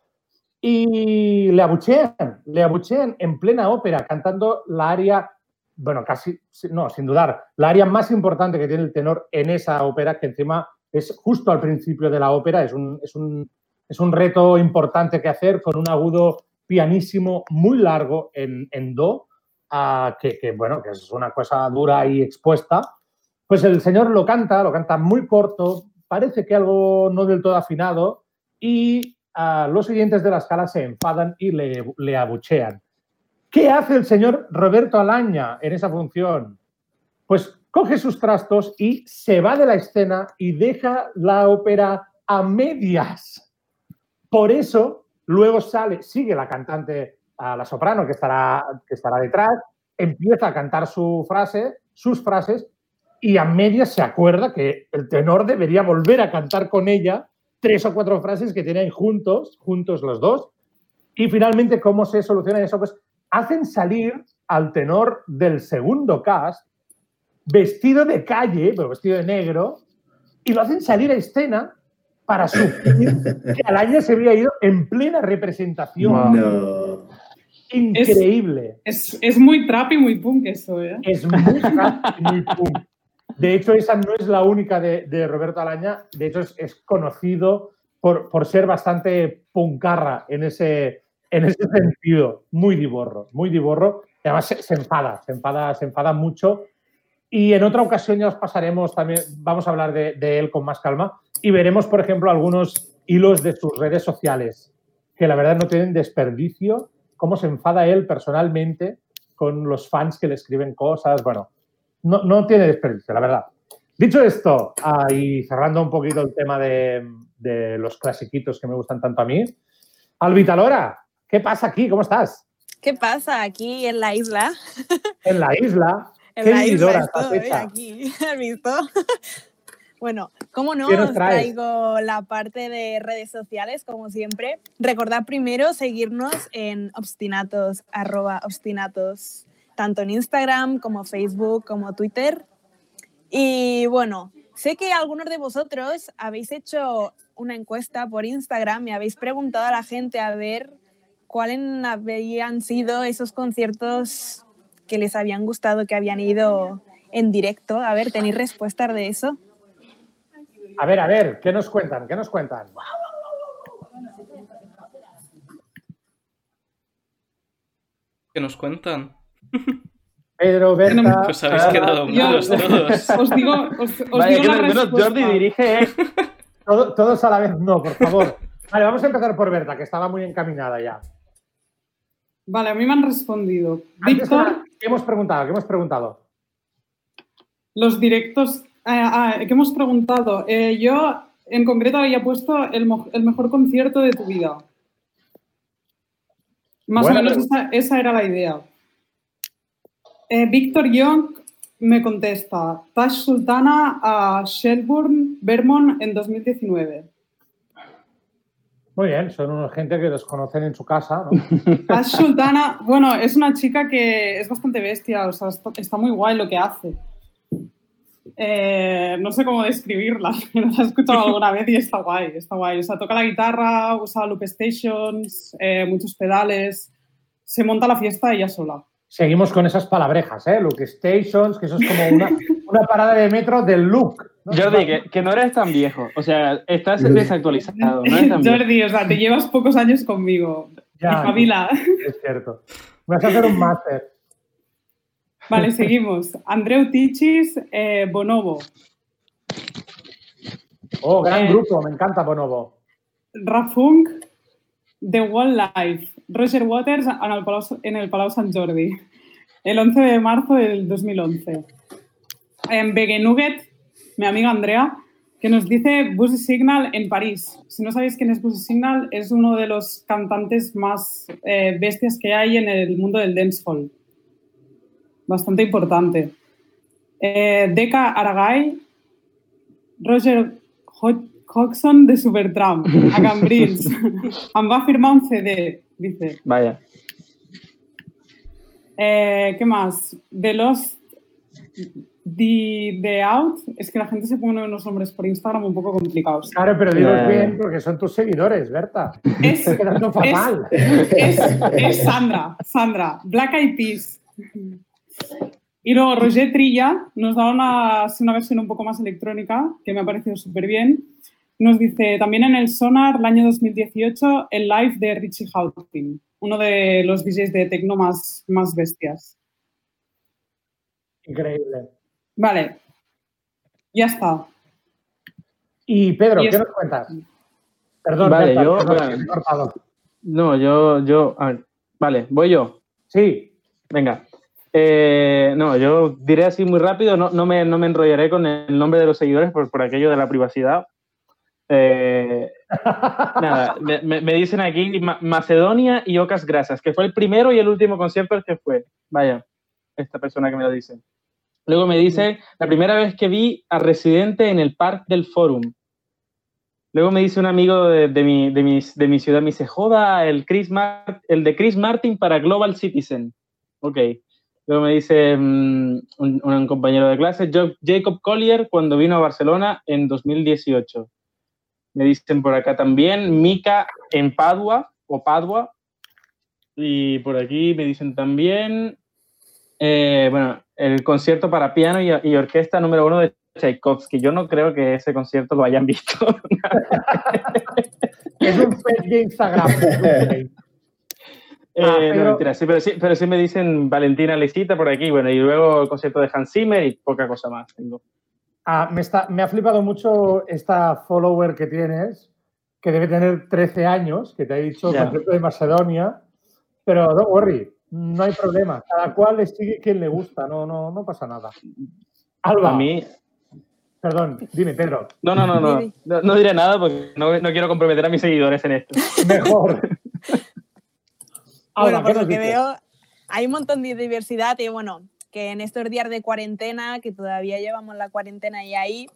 y le abuchean, le abuchean en plena ópera, cantando la aria, bueno, casi, no, sin dudar, la aria más importante que tiene el tenor en esa ópera, que encima es justo al principio de la ópera, es un, es un, es un reto importante que hacer con un agudo pianísimo muy largo en, en do, que, que, bueno, que es una cosa dura y expuesta. Pues el señor lo canta, lo canta muy corto, parece que algo no del todo afinado y ah, los siguientes de la escala se enfadan y le, le abuchean. ¿Qué hace el señor Roberto Alaña en esa función? Pues coge sus trastos y se va de la escena y deja la ópera a medias. Por eso, luego sale, sigue la cantante, a la soprano que estará, que estará detrás, empieza a cantar su frase, sus frases, y a medias se acuerda que el tenor debería volver a cantar con ella tres o cuatro frases que tienen juntos, juntos los dos. Y finalmente, ¿cómo se soluciona eso? Pues hacen salir al tenor del segundo cast vestido de calle, pero vestido de negro, y lo hacen salir a escena para suplir que Alaña se había ido en plena representación. No. Increíble. Es, es muy trap y muy punk eso, ¿eh? Es muy rap y muy punk. De hecho, esa no es la única de, de Roberto Alaña. De hecho, es, conocido por, por, ser bastante puncarra en ese, en ese sentido. Muy diborro, muy diborro. Y además se, se, enfada, se enfada, se enfada mucho. Y en otra ocasión ya os pasaremos también, vamos a hablar de, de él con más calma y veremos, por ejemplo, algunos hilos de sus redes sociales que la verdad no tienen desperdicio. Cómo se enfada él personalmente con los fans que le escriben cosas. Bueno, no, no tiene desperdicio, la verdad. Dicho esto, ah, y cerrando un poquito el tema de, de, los clasiquitos que me gustan tanto a mí, Albita Lora, ¿qué pasa aquí? ¿Cómo estás? ¿Qué pasa aquí en la isla? En la isla. En ¿Qué la isla estás estoy, aquí, ¿has visto? Bueno, ¿cómo no? ¿Qué nos Os traigo la parte de redes sociales, como siempre. Recordad primero seguirnos en obstinatos, arroba obstinatos, tanto en Instagram como Facebook como Twitter. Y bueno, sé que algunos de vosotros habéis hecho una encuesta por Instagram y habéis preguntado a la gente a ver cuáles habían sido esos conciertos que les habían gustado, que habían ido en directo. A ver, ¿tenéis respuestas de eso? A ver, a ver, ¿qué nos cuentan? ¿Qué nos cuentan? ¿Qué nos cuentan? Pedro, Berta. Pues habéis quedado mudos todos. Os digo, os, os la respuesta. Jordi dirige. ¿eh? Todo- todos a la vez, no, por favor. Vale, vamos a empezar por Berta, que estaba muy encaminada ya. Vale, a mí me han respondido. Víctor, ¿qué hemos preguntado? ¿Qué hemos preguntado? los directos ah, ah, que hemos preguntado. Eh, yo, en concreto, había puesto el, mo- el mejor concierto de tu vida. Más o menos esa, esa era la idea. Eh, Víctor Young me contesta, Tash Sultana a Shelburne, Vermont en 2019. Muy bien, son unos gente que los conocen en su casa, ¿no? Tash Sultana, bueno, es una chica que es bastante bestia, o sea, está, está muy guay lo que hace. Eh, no sé cómo describirla, pero la he escuchado alguna vez y está guay, está guay. O sea, toca la guitarra, usa loop stations, eh, muchos pedales, se monta la fiesta ella sola. Seguimos con esas palabrejas, ¿eh? Look Stations, que eso es como una, una parada de metro del look. ¿no? Jordi, que, que no eres tan viejo. O sea, estás desactualizado. No eres tan viejo. Jordi, o sea, te llevas pocos años conmigo. Ya, Espabila. Es cierto. Me vas a hacer un máster. Vale, seguimos. Andreu Tichis, eh, Bonobo. Oh, gran Eh. grupo, me encanta Bonobo. Rafunk, The Wall Life, Roger Waters en el, Palau, en el Palau Sant Jordi, el 11 de marzo del 2011. En Nugget, mi amiga Andrea, que nos dice Buzzy Signal en París. Si no sabéis quién es Buzzy Signal, es uno de los cantantes más eh, bestias que hay en el mundo del dancehall. Bastante importante. Eh, Deca Aragay, Roger Ho- Hodgson de Supertramp, a Cambrils. va firmar un CD, dice. Vaya. Eh, ¿Qué más? The Lost, The, The Out. Es que la gente se pone unos nombres por Instagram un poco complicados. Claro, pero digo Ya, ya, bien porque son tus seguidores, Berta. Es, quedando fatal. es, es Sandra, Sandra, Black Eyed Peas. Y luego Roger Trilla nos da una, una versión un poco más electrónica, que me ha parecido súper bien. Nos dice, también en el Sonar, el año 2018, el live de Richie Houghton, uno de los DJs de techno más, más bestias. Increíble. Vale, ya está. Y Pedro, Y ¿qué es- nos cuentas? Perdón, Vale, Berta, yo- cortado. No, yo, yo, a ver, vale, voy yo. Sí, Venga. Eh, no, yo diré así muy rápido, no, no, me, no me enrollaré con el nombre de los seguidores por, por aquello de la privacidad. Eh, nada, me, me- dicen aquí Ma- Macedonia y Ocas Grasas, que fue el primero y el último concierto al que fue. Vaya, esta persona que me lo dice. Luego me dice, la primera vez que vi a Residente en el Park del Forum. Luego me dice un amigo de, mi, de, mi, de mi ciudad, me dice, joda, el, Chris el de Chris Martin para Global Citizen. Ok. Luego me dice mm, un, compañero de clase, Jacob Collier, cuando vino a Barcelona en 2018. Me dicen por acá también, Mika en Padua, o Padua. Y por aquí me dicen también, eh, bueno, el concierto para piano y, y orquesta número uno de Tchaikovsky. Yo no creo que ese concierto lo hayan visto. es un fake de Instagram. Eh, Ah, no, pero- mentira, sí, pero sí, pero sí me dicen Valentina Lecita por aquí, bueno, y luego el concierto de Hans Zimmer y poca cosa más tengo. Ah, me, está, me ha flipado mucho esta follower que tienes, que debe tener 13 años, que te ha dicho concierto de Macedonia, pero don't worry, no hay problema. Cada cual le sigue quien le gusta, no, no, no pasa nada. Alba, A mí, perdón, dime, Pedro, no, no, no, no, no, no diré nada porque no, no quiero comprometer a mis seguidores en esto. mejor. Bueno, Alba, por ¿qué lo que dices? veo, hay un montón de diversidad y bueno, que en estos días de cuarentena, que todavía llevamos la cuarentena y ahí,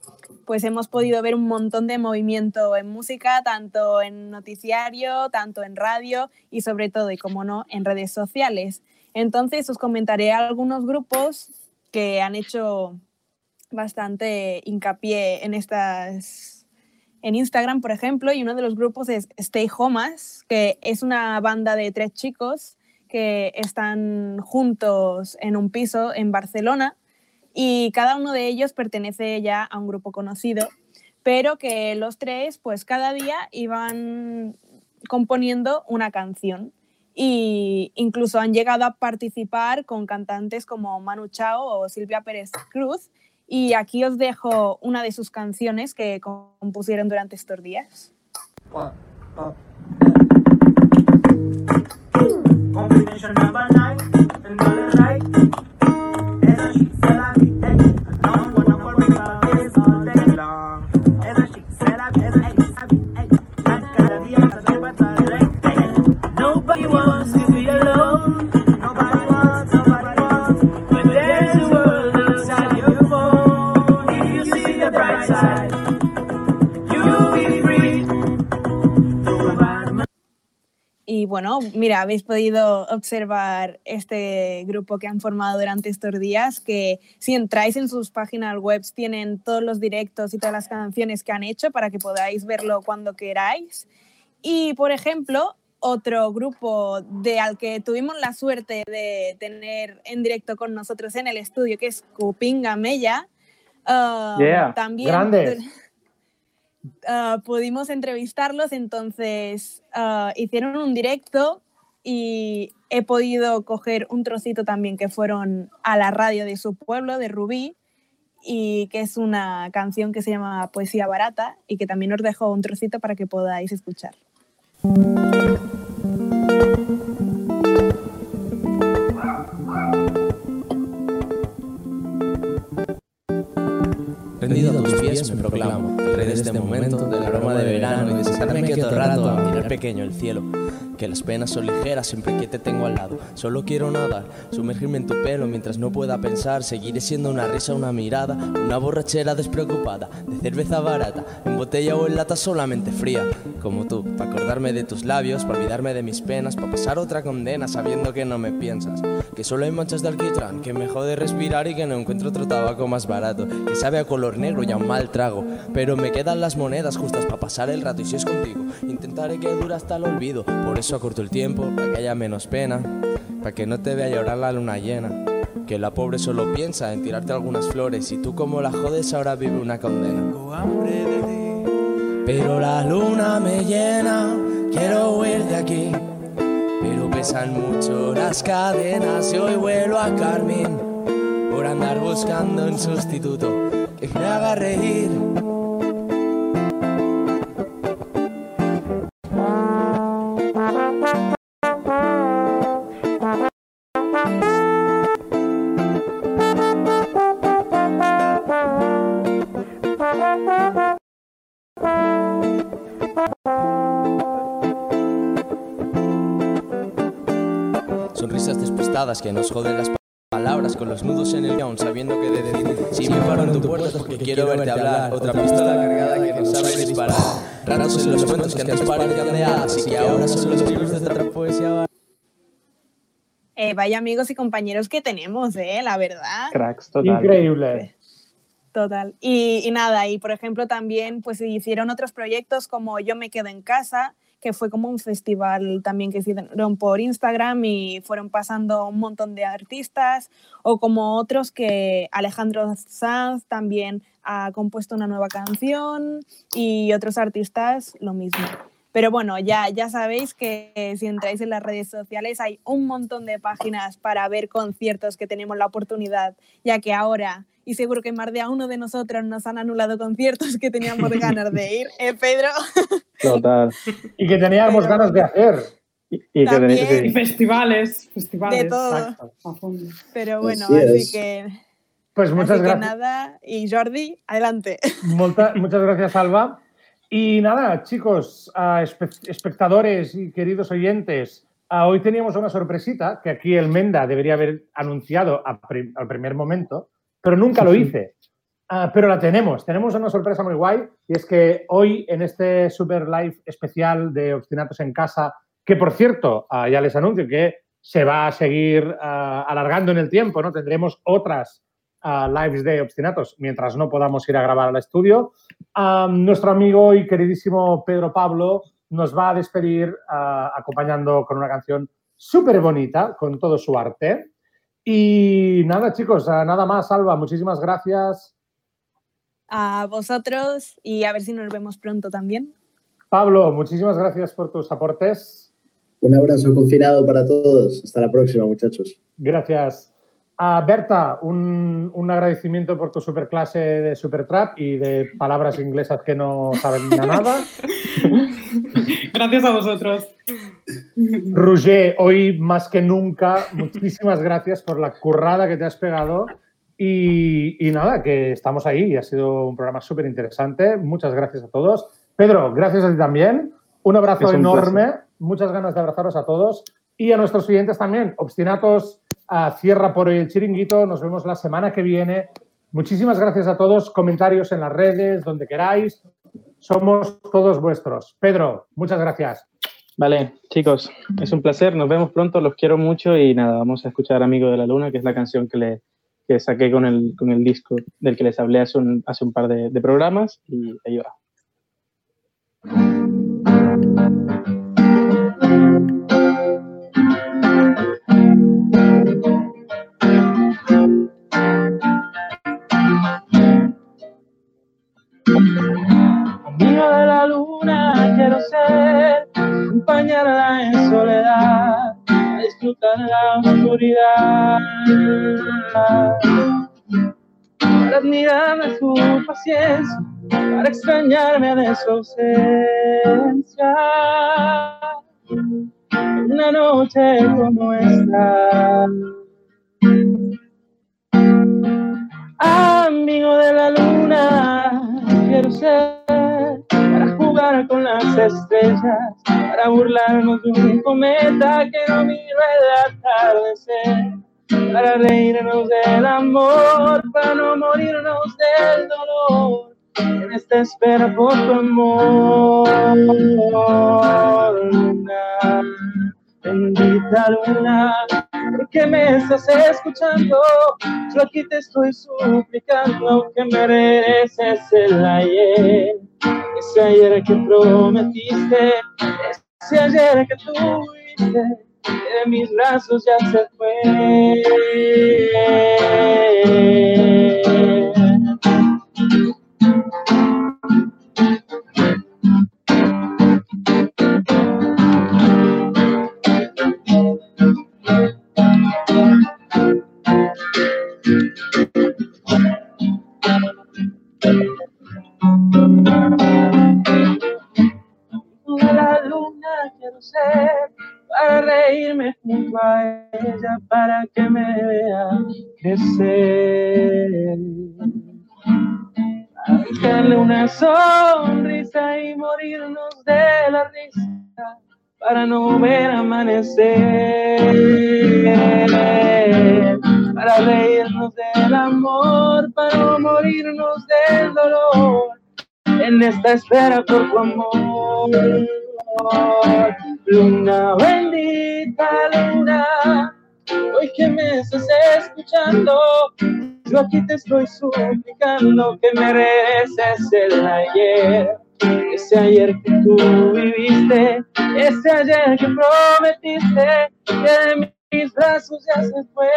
pues hemos podido ver un montón de movimiento en música, tanto en noticiario, tanto en radio y sobre todo, y como no, en redes sociales. Entonces os comentaré algunos grupos que han hecho bastante hincapié en estas en Instagram, por ejemplo, y uno de los grupos es Stay Homas, que es una banda de tres chicos que están juntos en un piso en Barcelona y cada uno de ellos pertenece ya a un grupo conocido, pero que los tres pues cada día iban componiendo una canción. Y incluso han llegado a participar con cantantes como Manu Chao o Silvia Pérez Cruz. Y aquí os dejo una de sus canciones que compusieron durante estos días. Combination nine and number right. Bueno, mira, habéis podido observar este grupo que han formado durante estos días, que si entráis en sus páginas web tienen todos los directos y todas las canciones que han hecho para que podáis verlo cuando queráis. Y, por ejemplo, otro grupo de al que tuvimos la suerte de tener en directo con nosotros en el estudio, que es Cupinga Mella, uh, Yeah, también grandes. uh, pudimos entrevistarlos, entonces uh, hicieron un directo y he podido coger un trocito también que fueron a la radio de su pueblo, de Rubí, y que es una canción que se llama Poesía Barata y que también os dejo un trocito para que podáis escuchar. Rendido a tus pies me proclamo, rey de este momento, del aroma de verano y de sentarme el rato a mirar pequeño el cielo. Que las penas son ligeras siempre que te tengo al lado. Solo quiero nadar, sumergirme en tu pelo mientras no pueda pensar. Seguiré siendo una risa, una mirada, una borrachera despreocupada, de cerveza barata, en botella o en lata solamente fría. Como tú, para acordarme de tus labios, para olvidarme de mis penas, para pasar otra condena sabiendo que no me piensas. Que solo hay manchas de alquitrán, que me jode respirar y que no encuentro otro tabaco más barato. Que sabe a color negro y a un mal trago. Pero me quedan las monedas justas para pasar el rato y si es contigo, intentaré que dure hasta el olvido. Por eso acorto el tiempo, para que haya menos pena, para que no te vea llorar la luna llena. Que la pobre solo piensa en tirarte algunas flores y tú como la jodes ahora vive una condena. Pero la luna me llena, quiero huir de aquí. Pero pesan mucho las cadenas y hoy vuelo a Carmen por andar buscando un sustituto reír. Sonrisas despistadas que nos joden las palabras con los nudos en el guion, sabiendo que de decir si me paro en tu puerta es porque quiero verte hablar. Otra pistola cargada que no sabe disparar. Raros son los cuentos que antes parecían de y que ahora son los libros de otra poesía. Eh, vaya amigos y compañeros que tenemos, eh, la verdad. Cracks, total. Increíble. Total. Y, y nada, y por ejemplo también pues hicieron otros proyectos como Yo me quedo en casa, que fue como un festival también que hicieron por Instagram y fueron pasando un montón de artistas, o como otros que Alejandro Sanz también ha compuesto una nueva canción y otros artistas lo mismo. Pero bueno, ya, ya sabéis que si entráis en las redes sociales hay un montón de páginas para ver conciertos que tenemos la oportunidad, ya que ahora, y seguro que más de a uno de nosotros nos han anulado conciertos que teníamos ganas de ir, ¿eh, Pedro? Total. Y que teníamos ganas de hacer. Y, y que También. tenéis- sí. Y festivales, festivales. De todo. Exacto. A fondo. Pero bueno, Así así es. que, Pues muchas así que gracias. nada. Y Jordi, adelante. Muchas gracias, Alba. Y nada, chicos, espectadores y queridos oyentes, hoy teníamos una sorpresita que aquí el Menda debería haber anunciado al primer momento, pero nunca lo hice. Ah, pero la tenemos, tenemos una sorpresa muy guay y es que hoy en este Super Live especial de Obstinatos en Casa, que por cierto, ah, ya les anuncio que se va a seguir ah, alargando en el tiempo, ¿no? Tendremos otras lives de Obstinatos mientras no podamos ir a grabar al estudio. Nuestro amigo y queridísimo Pedro Pablo nos va a despedir acompañando con una canción súper bonita, con todo su arte. Y nada, chicos, nada más, Alba, muchísimas gracias. A vosotros y a ver si nos vemos pronto también. Pablo, muchísimas gracias por tus aportes. Un abrazo confinado para todos. Hasta la próxima, muchachos. Gracias. A Berta, un, un agradecimiento por tu superclase de Supertrap y de palabras inglesas que no saben nada. Gracias a vosotros. Roger, hoy más que nunca, muchísimas gracias por la currada que te has pegado. Y, y nada, que estamos ahí y ha sido un programa súper interesante. Muchas gracias a todos. Pedro, gracias a ti también. Un abrazo un enorme. placer. Muchas ganas de abrazaros a todos. Y a nuestros oyentes también. Obstinatos, ah, cierra por hoy el chiringuito. Nos vemos la semana que viene. Muchísimas gracias a todos. Comentarios en las redes, donde queráis. Somos todos vuestros. Pedro, muchas gracias. Vale, chicos, es un placer. Nos vemos pronto. Los quiero mucho y nada, vamos a escuchar Amigo de la Luna, que es la canción que, le, que saqué con el, con el disco del que les hablé hace un, hace un par de, de programas y ahí va. Acompañarla en soledad, disfrutar la oscuridad. Para admirarme su paciencia, para extrañarme de su ausencia. Una noche como esta. Amigo de la luna, quiero ser con las estrellas, para burlarnos de un cometa que no miro el atardecer, para reírnos del amor, para no morirnos del dolor, en esta espera por tu amor. Luna, bendita luna, ¿por qué me estás escuchando? Yo aquí te estoy suplicando que me regreses el ayer, ese ayer que prometiste, ese ayer que tuviste, de mis brazos ya se fue. Para que me vea crecer darle una sonrisa y morirnos de la risa para no ver amanecer para reírnos del amor para no morirnos del dolor en esta espera por tu amor. Luna bendita, luna, hoy que me estás escuchando, yo aquí te estoy suplicando que me regreses el ayer, ese ayer que tú viviste, ese ayer que prometiste, que de mis brazos ya se fue.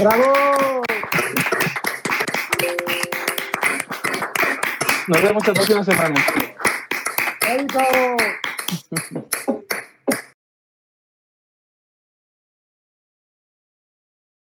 ¡Bravo! Nos vemos la próxima semana. ¡Éxito!